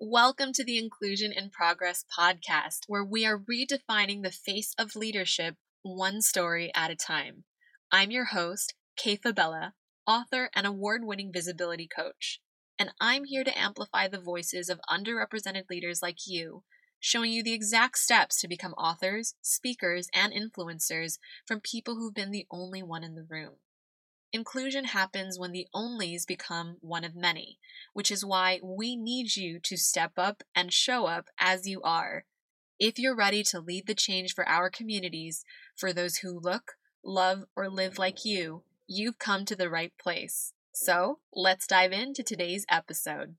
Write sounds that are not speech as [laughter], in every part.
Welcome to the Inclusion in Progress podcast, where we are redefining the face of leadership one story at a time. I'm your host, Kay Fabella, author and award winning visibility coach, and I'm here to amplify the voices of underrepresented leaders like you, showing you the exact steps to become authors, speakers, and influencers from people who've been the only one in the room. Inclusion happens when the onlys become one of many, which is why we need you to step up and show up as you are. If you're ready to lead the change for our communities, for those who look, love, or live like you, you've come to the right place. So let's dive into today's episode.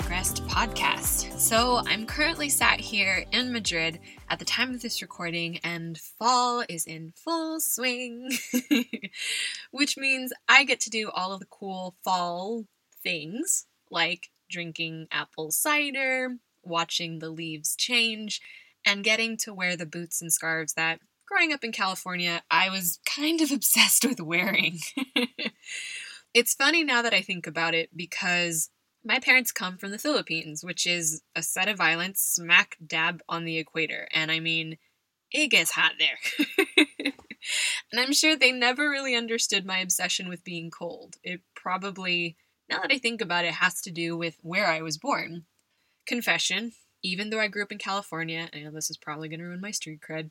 Inclusion in Progress podcast. So, I'm currently sat here in Madrid at the time of this recording, and fall is in full swing, [laughs] which means I get to do all of the cool fall things like drinking apple cider, watching the leaves change, and getting to wear the boots and scarves that growing up in California I was kind of [laughs] obsessed with wearing. [laughs] It's funny now that I think about it because my parents come from the Philippines, which is a set of islands smack dab on the equator. And I mean, it gets hot there. [laughs] and I'm sure they never really understood my obsession with being cold. It probably, now that I think about it, has to do with where I was born. Confession, even though I grew up in California, I know this is probably going to ruin my street cred,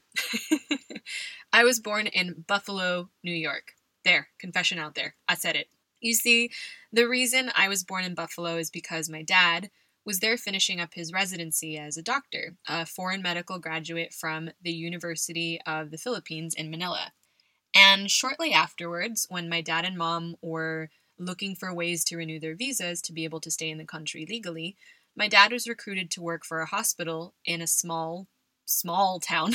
[laughs] I was born in Buffalo, New York. There, confession out there. I said it. You see, the reason I was born in Buffalo is because my dad was there finishing up his residency as a doctor, a foreign medical graduate from the University of the Philippines in Manila. And shortly afterwards, when my dad and mom were looking for ways to renew their visas to be able to stay in the country legally, my dad was recruited to work for a hospital in a small, small town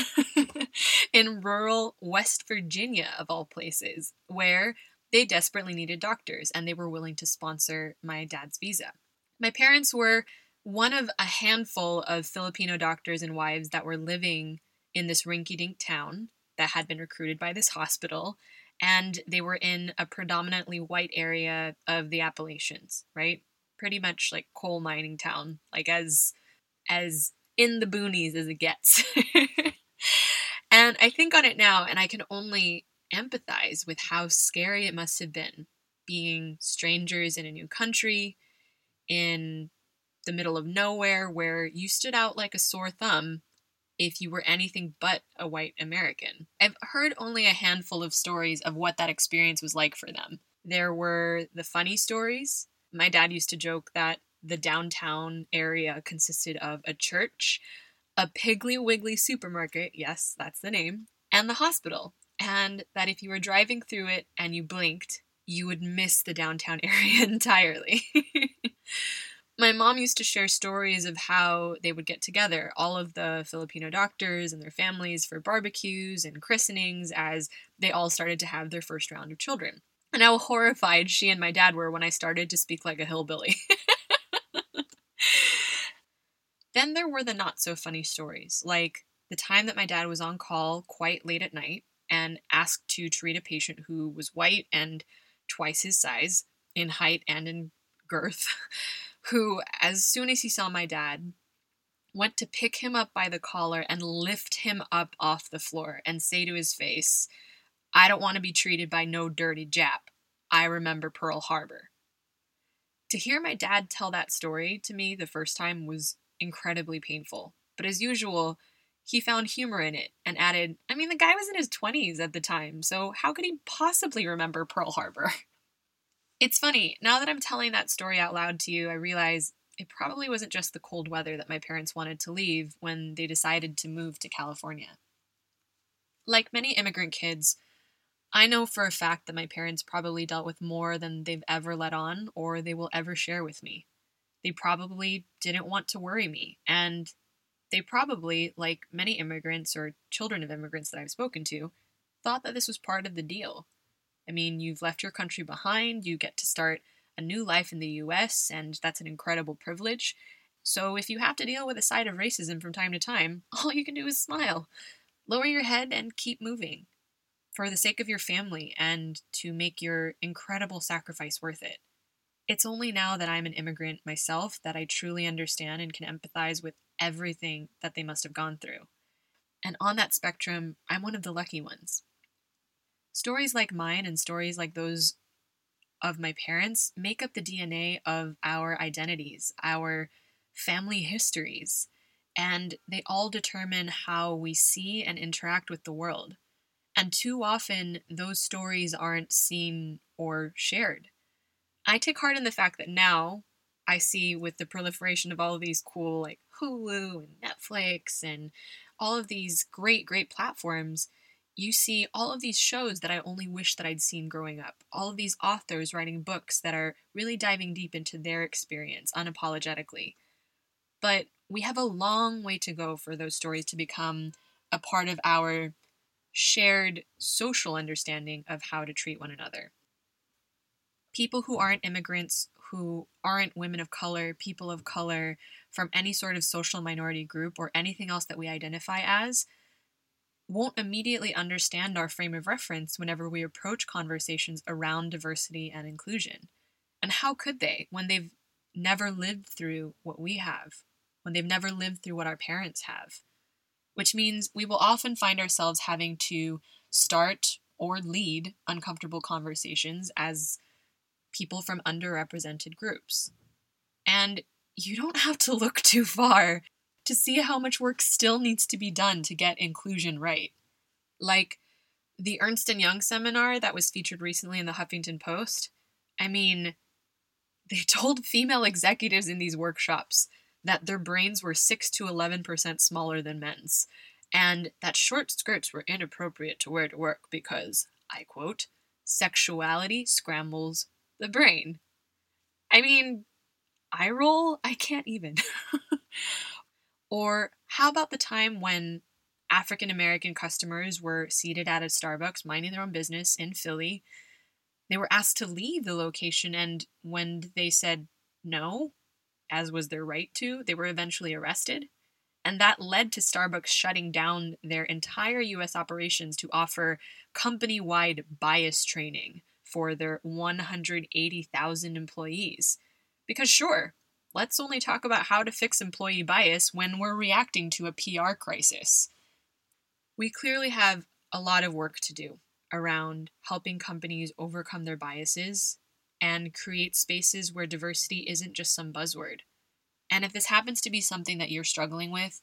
[laughs] in rural West Virginia, of all places, where they desperately needed doctors and they were willing to sponsor my dad's visa. My parents were one of a handful of Filipino doctors and wives that were living in this rinky dink town that had been recruited by this hospital. And they were in a predominantly white area of the Appalachians, right? Pretty much like coal mining town, like as as in the boonies as it gets. [laughs] and I think on it now, and I can only empathize with how scary it must have been being strangers in a new country, in the middle of nowhere, where you stood out like a sore thumb if you were anything but a white American. I've heard only a handful of stories of what that experience was like for them. There were the funny stories. My dad used to joke that the downtown area consisted of a church, a Piggly Wiggly supermarket, yes, that's the name, and the hospital and that if you were driving through it and you blinked, you would miss the downtown [laughs] area entirely. [laughs] My mom used to share stories of how they would get together, all of the Filipino doctors and their families, for barbecues and christenings as they all started to have their first round of children. And how horrified she and my dad were when I started to speak like a hillbilly. [laughs] then there were the not so funny stories, like the time that my dad was on call quite late at night and asked to treat a patient who was white and twice his size in height and in girth, [laughs] who, as soon as he saw my dad, went to pick him up by the collar and lift him up off the floor and say to his face, I don't want to be treated by no dirty Jap. I remember Pearl Harbor. To hear my dad tell that story to me the first time was incredibly painful. But as usual, he found humor in it and added, I mean, the guy was in his 20s at the time, so how could he possibly remember Pearl Harbor? [laughs] It's funny, now that I'm telling that story out loud to you, I realize it probably wasn't just the cold weather that my parents wanted to leave when they decided to move to California. Like many immigrant kids, I know for a fact that my parents probably dealt with more than they've ever let on or they will ever share with me. They probably didn't want to worry me, and they probably, like many immigrants or children of immigrants that I've spoken to, thought that this was part of the deal. I mean, you've left your country behind, you get to start a new life in the US, and that's an incredible privilege. So if you have to deal with a side of racism from time to time, [laughs] all you can do is smile. lower your head and keep moving for the sake of your family and to make your incredible sacrifice worth it. It's only now that I'm an immigrant myself that I truly understand and can empathize with everything that they must have gone through. And on that spectrum, I'm one of the lucky ones. Stories like mine and stories like those of my parents make up the DNA of our identities, our family histories, and they all determine how we see and interact with the world. And too often, those stories aren't seen or shared. I take heart in the fact that now I see with the proliferation of all of these cool, like Hulu and Netflix and all of these great, great platforms, you see all of these shows that I only wish that I'd seen growing up. All of these authors writing books that are really diving deep into their experience unapologetically. But we have a long way to go for those stories to become a part of our shared social understanding of how to treat one another. People who aren't immigrants, who aren't women of color, people of color, from any sort of social minority group or anything else that we identify as, won't immediately understand our frame of reference whenever we approach conversations around diversity and inclusion. And how could they when they've never lived through what we have, when they've never lived through what our parents have? Which means we will often find ourselves having to start or lead uncomfortable conversations as people from underrepresented groups. And you don't have to look too far to see how much work still needs to be done to get inclusion right. Like the Ernst & Young seminar that was featured recently in the Huffington Post. I mean, they [laughs] told female executives in these workshops that their brains were 6 to 11% smaller than men's, and that short skirts were inappropriate to wear to work because, I quote, sexuality scrambles the brain. I mean, I roll? I can't even. [laughs] Or how about the time when African American customers were seated at a Starbucks minding their own business in Philly? They were asked to leave the location, and when they said no, as was their right to, they were eventually arrested. And that led to Starbucks shutting down their entire US operations to offer company wide bias training for their 180,000 employees. Because, sure, let's only talk about how to fix employee bias when we're reacting to a PR crisis. We clearly have a lot of work to do around helping companies overcome their biases and create spaces where diversity isn't just some buzzword. And if this happens to be something that you're struggling with,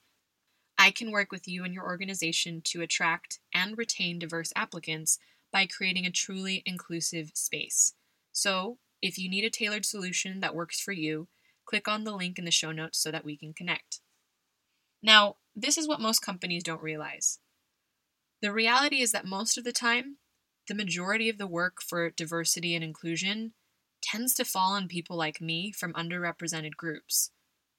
I can work with you and your organization to attract and retain diverse applicants by creating a truly inclusive space. So, if you need a tailored solution that works for you, click on the link in the show notes so that we can connect. Now, this is what most companies don't realize. The reality is that most of the time, the majority of the work for diversity and inclusion tends to fall on people like me from underrepresented groups.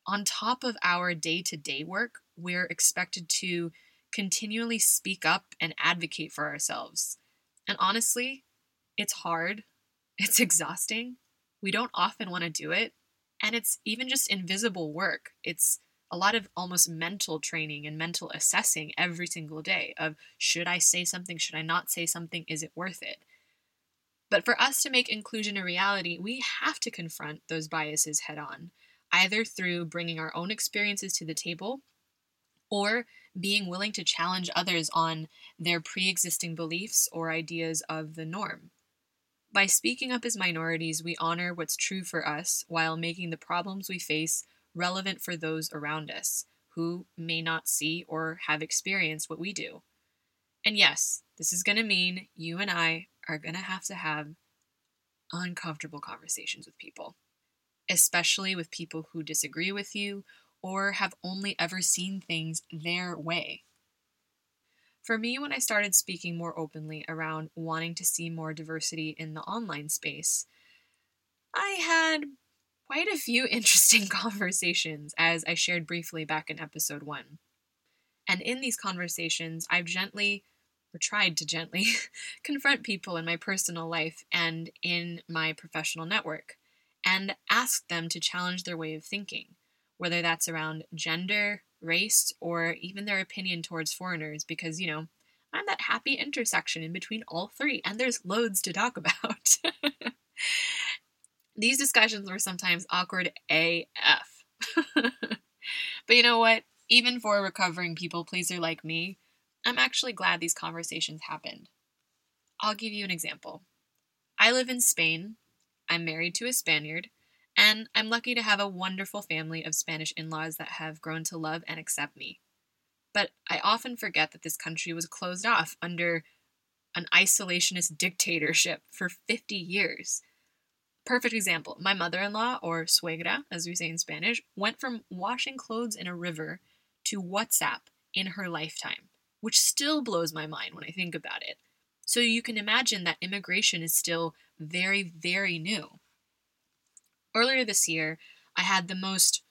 On top of our day to day work, we're expected to continually speak up and advocate for ourselves. And honestly, it's hard, it's exhausting. We don't often want to do it, and it's even just invisible work. It's a lot of almost mental training and mental assessing every single day of should I say something, should I not say something, is it worth it? But for us to make inclusion a reality, we have to confront those biases head on, either through bringing our own experiences to the table or being willing to challenge others on their pre existing beliefs or ideas of the norm. By speaking up as minorities, we honor what's true for us while making the problems we face relevant for those around us who may not see or have experienced what we do. And yes, this is going to mean you and I are going to have to have uncomfortable conversations with people, especially with people who disagree with you or have only ever seen things their way. For me, when I started speaking more openly around wanting to see more diversity in the online space, I had quite a few [laughs] interesting conversations, as I shared briefly back in episode one. And in these conversations, I've gently, or tried to gently, [laughs] confront people in my personal life and in my professional network, and ask them to challenge their way of thinking, whether that's around gender, race, or even their opinion towards foreigners because, you know, I'm that happy intersection in between all three, and there's loads to talk [laughs] about. These discussions were sometimes awkward AF. [laughs] but you know what? Even for a recovering people pleaser like me, I'm actually glad these conversations happened. I'll give you an example. I live in Spain, I'm married to a Spaniard, and I'm lucky to have a wonderful family of Spanish in laws that have grown to love and accept me. But I often forget that this country was closed off under an isolationist dictatorship for 50 years. Perfect example my mother in law, or suegra, as we say in Spanish, went from washing clothes in a river to WhatsApp in her lifetime, which still blows my mind when I think about it. So you can imagine that immigration is still very, very new. Earlier this year, I had the most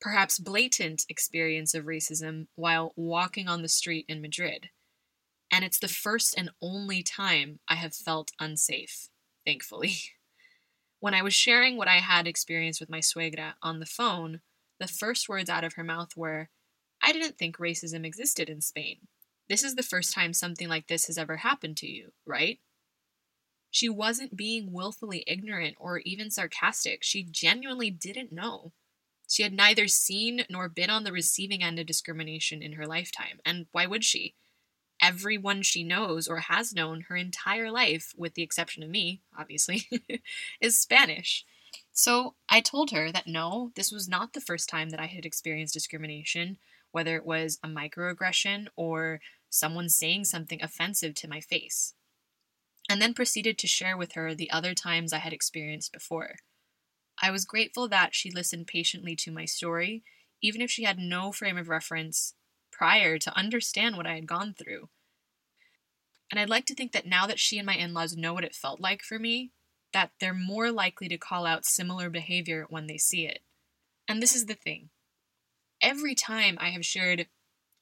perhaps blatant experience of racism while walking on the street in Madrid. And it's the first and only time I have felt unsafe, thankfully. [laughs] When I was sharing what I had experienced with my suegra on the phone, the first words out of her mouth were, I didn't think racism existed in Spain. This is the first time something like this has ever happened to you, right? She wasn't being willfully ignorant or even sarcastic. She genuinely didn't know. She had neither seen nor been on the receiving end of discrimination in her lifetime. And why would she? Everyone she knows or has known her entire life, with the exception of me, obviously, [laughs] is Spanish. So I told her that no, this was not the first time that I had experienced discrimination, whether it was a microaggression or someone saying something offensive to my face and then proceeded to share with her the other times I had experienced before. I was grateful that she listened patiently to my story, even if she had no frame of reference prior to understand what I had gone through. And I'd like to think that now that she and my in laws know what it felt like for me, that they're more likely to call out similar behavior when they see it. And this is the thing every time I have shared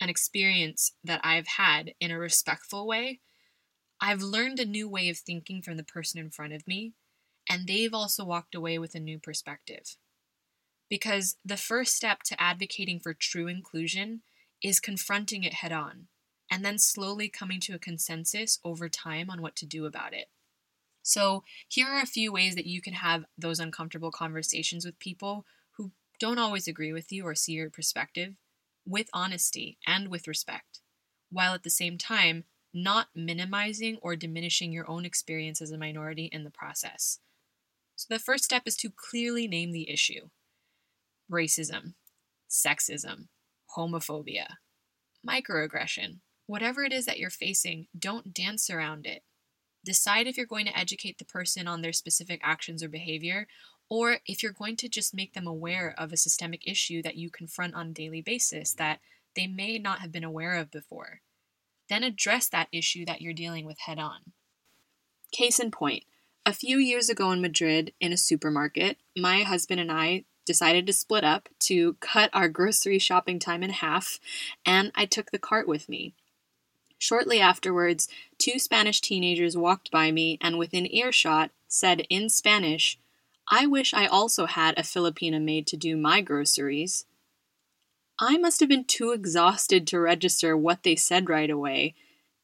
an experience that I've had in a respectful way, I've learned a new way of thinking from the person in front of me, and they've also walked away with a new perspective. Because the first step to advocating for true inclusion is confronting it head on, and then slowly coming to a consensus over time on what to do about it. So, here are a few ways that you can have those uncomfortable conversations with people who don't always agree with you or see your perspective with honesty and with respect, while at the same time not minimizing or diminishing your own experience as a minority in the process. So, the first step is to clearly name the issue racism, sexism, homophobia, microaggression. Whatever it is that you're facing, don't dance around it. Decide if you're going to educate the person on their specific actions or behavior, or if you're going to just make them aware of a systemic issue that you confront on a daily basis that they may not have been aware of before then address that issue that you're dealing with head on. Case in point, a few years ago in Madrid, in a supermarket, my husband and I decided to split up to cut our grocery shopping time in half, and I took the cart with me. Shortly afterwards, two Spanish teenagers walked by me and, within earshot, said in Spanish, I wish I also had a Filipina maid to do my groceries. I must have been too exhausted to register what they said right away,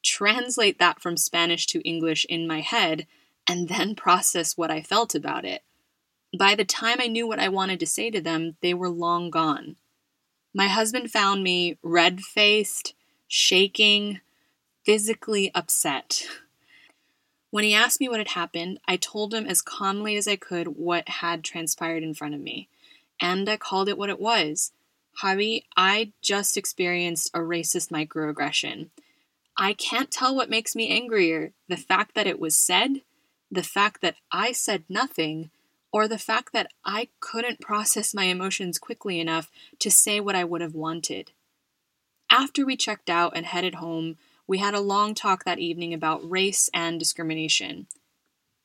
translate that from Spanish to English in my head, and then process what I felt about it. By the time I knew what I wanted to say to them, they were long gone. My husband found me red faced, shaking, physically upset. When he asked me what had happened, I told him as calmly as I could what had transpired in front of me. And I called it what it was Javi, I just experienced a racist microaggression. I can't tell what makes me angrier the fact that it was said, the fact that I said nothing, or the fact that I couldn't process my emotions quickly enough to say what I would have wanted. After we checked out and headed home, we had a long talk that evening about race and discrimination.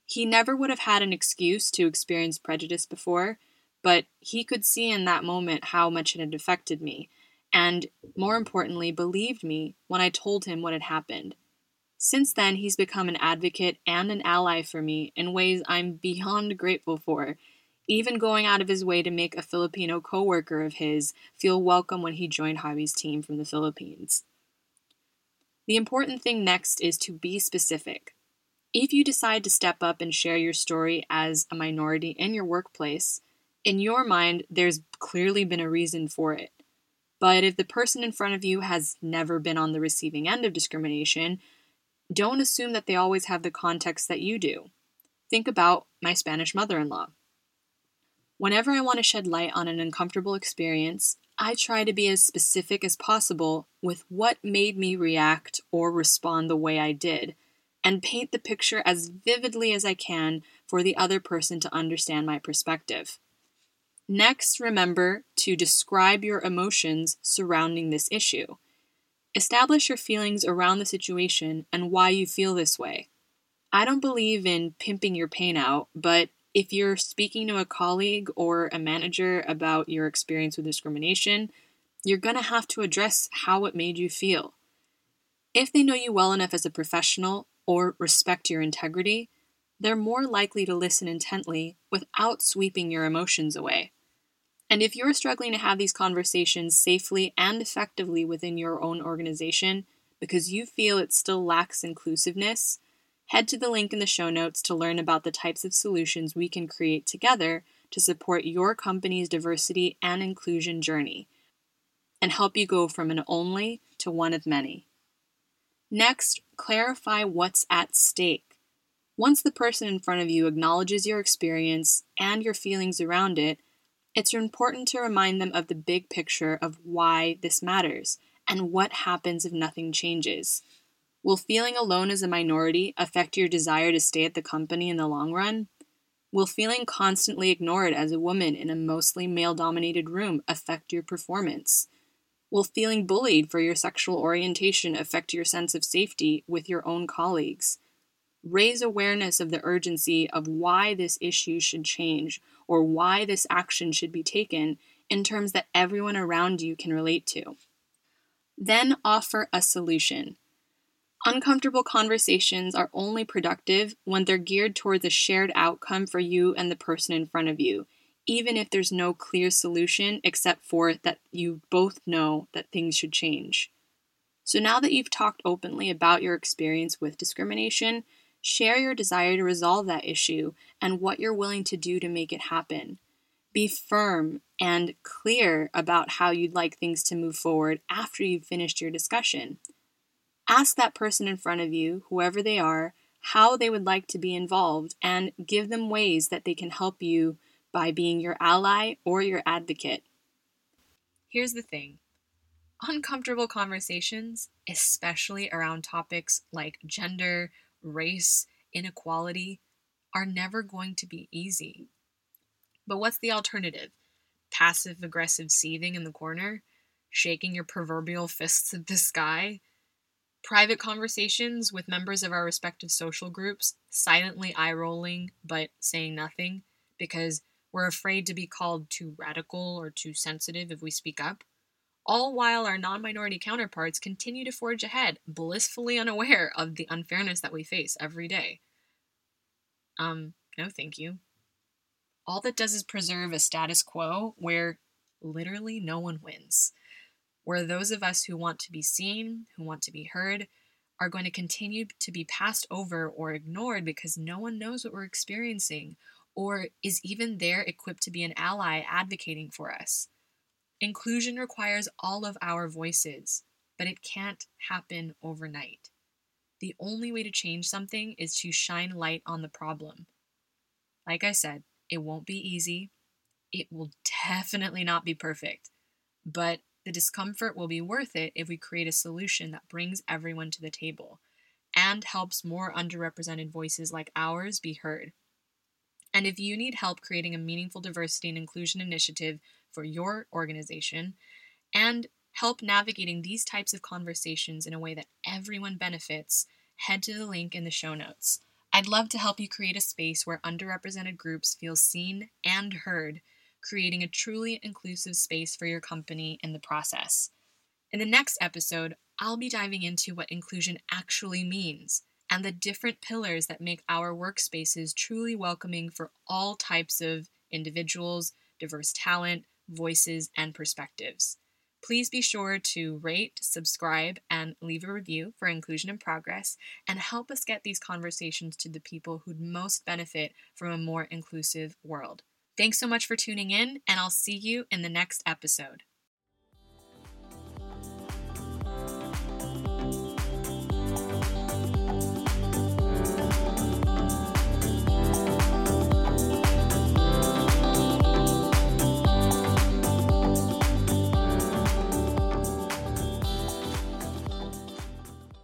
He never would have had an excuse to experience prejudice before, but he could see in that moment how much it had affected me, and more importantly, believed me when I told him what had happened. Since then, he's become an advocate and an ally for me in ways I'm beyond grateful for, even going out of his way to make a Filipino coworker of his feel welcome when he joined Javi's team from the Philippines. The important thing next is to be specific. If you decide to step up and share your story as a minority in your workplace, in your mind, there's clearly been a reason for it. But if the person in front of you has never been on the receiving end of discrimination, don't assume that they always have the context that you do. Think about my Spanish mother in law. Whenever I want to shed light on an uncomfortable experience, I try to be as specific as possible with what made me react or respond the way I did, and paint the picture as vividly as I can for the other person to understand my perspective. Next, remember to describe your emotions surrounding this issue. Establish your feelings around the situation and why you feel this way. I don't believe in pimping your pain out, but if you're speaking to a colleague or a manager about your experience with discrimination, you're going to have to address how it made you feel. If they know you well enough as a professional or respect your integrity, they're more likely to listen intently without sweeping your emotions away. And if you're struggling to have these conversations safely and effectively within your own organization because you feel it still lacks inclusiveness, Head to the link in the show notes to learn about the types of solutions we can create together to support your company's diversity and inclusion journey and help you go from an only to one of many. Next, clarify what's at stake. Once the person in front of you acknowledges your experience and your feelings around it, it's important to remind them of the big picture of why this matters and what happens if nothing changes. Will feeling alone as a minority affect your desire to stay at the company in the long run? Will feeling constantly ignored as a woman in a mostly male dominated room affect your performance? Will feeling bullied for your sexual orientation affect your sense of safety with your own colleagues? Raise awareness of the urgency of why this issue should change or why this action should be taken in terms that everyone around you can relate to. Then offer a solution. Uncomfortable conversations are only productive when they're geared towards a shared outcome for you and the person in front of you, even if there's no clear solution except for that you both know that things should change. So now that you've talked openly about your experience with discrimination, share your desire to resolve that issue and what you're willing to do to make it happen. Be firm and clear about how you'd like things to move forward after you've finished your discussion. Ask that person in front of you, whoever they are, how they would like to be involved and give them ways that they can help you by being your ally or your advocate. Here's the thing uncomfortable conversations, especially around topics like gender, race, inequality, are never going to be easy. But what's the alternative? Passive aggressive seething in the corner? Shaking your proverbial fists at the sky? private conversations with members of our respective social groups, silently eye rolling but saying nothing because we're afraid to be called too radical or too sensitive if we speak up, all while our non minority counterparts continue to forge ahead, blissfully unaware of the unfairness that we face every day. Um, no, thank you. All that does is preserve a status quo where literally no one wins where those of us who want to be seen, who want to be heard, are going to continue to be passed over or ignored because no one knows what we're experiencing or is even there equipped to be an ally advocating for us. Inclusion requires all of our voices, but it can't happen overnight. The only way to change something is to shine light on the problem. Like I said, it won't be easy. It will [laughs] definitely not be perfect. But the discomfort will be worth it if we create a solution that brings everyone to the table and helps more underrepresented voices like ours be heard. And if you need help creating a meaningful diversity and inclusion initiative for your organization and help navigating these types of conversations in a way that everyone benefits, head to the link in the show notes. I'd love to help you create a space where underrepresented groups feel seen and heard creating a truly inclusive space for your company in the process. In the next episode, I'll be diving into what inclusion actually means and the different pillars that make our workspaces truly welcoming for all types of individuals, diverse talent, voices, and perspectives. Please be sure to rate, subscribe, and leave a review for Inclusion in Progress and help us get these conversations to the people who'd most benefit from a more inclusive world. Thanks so much for tuning in, and I'll see you in the next episode.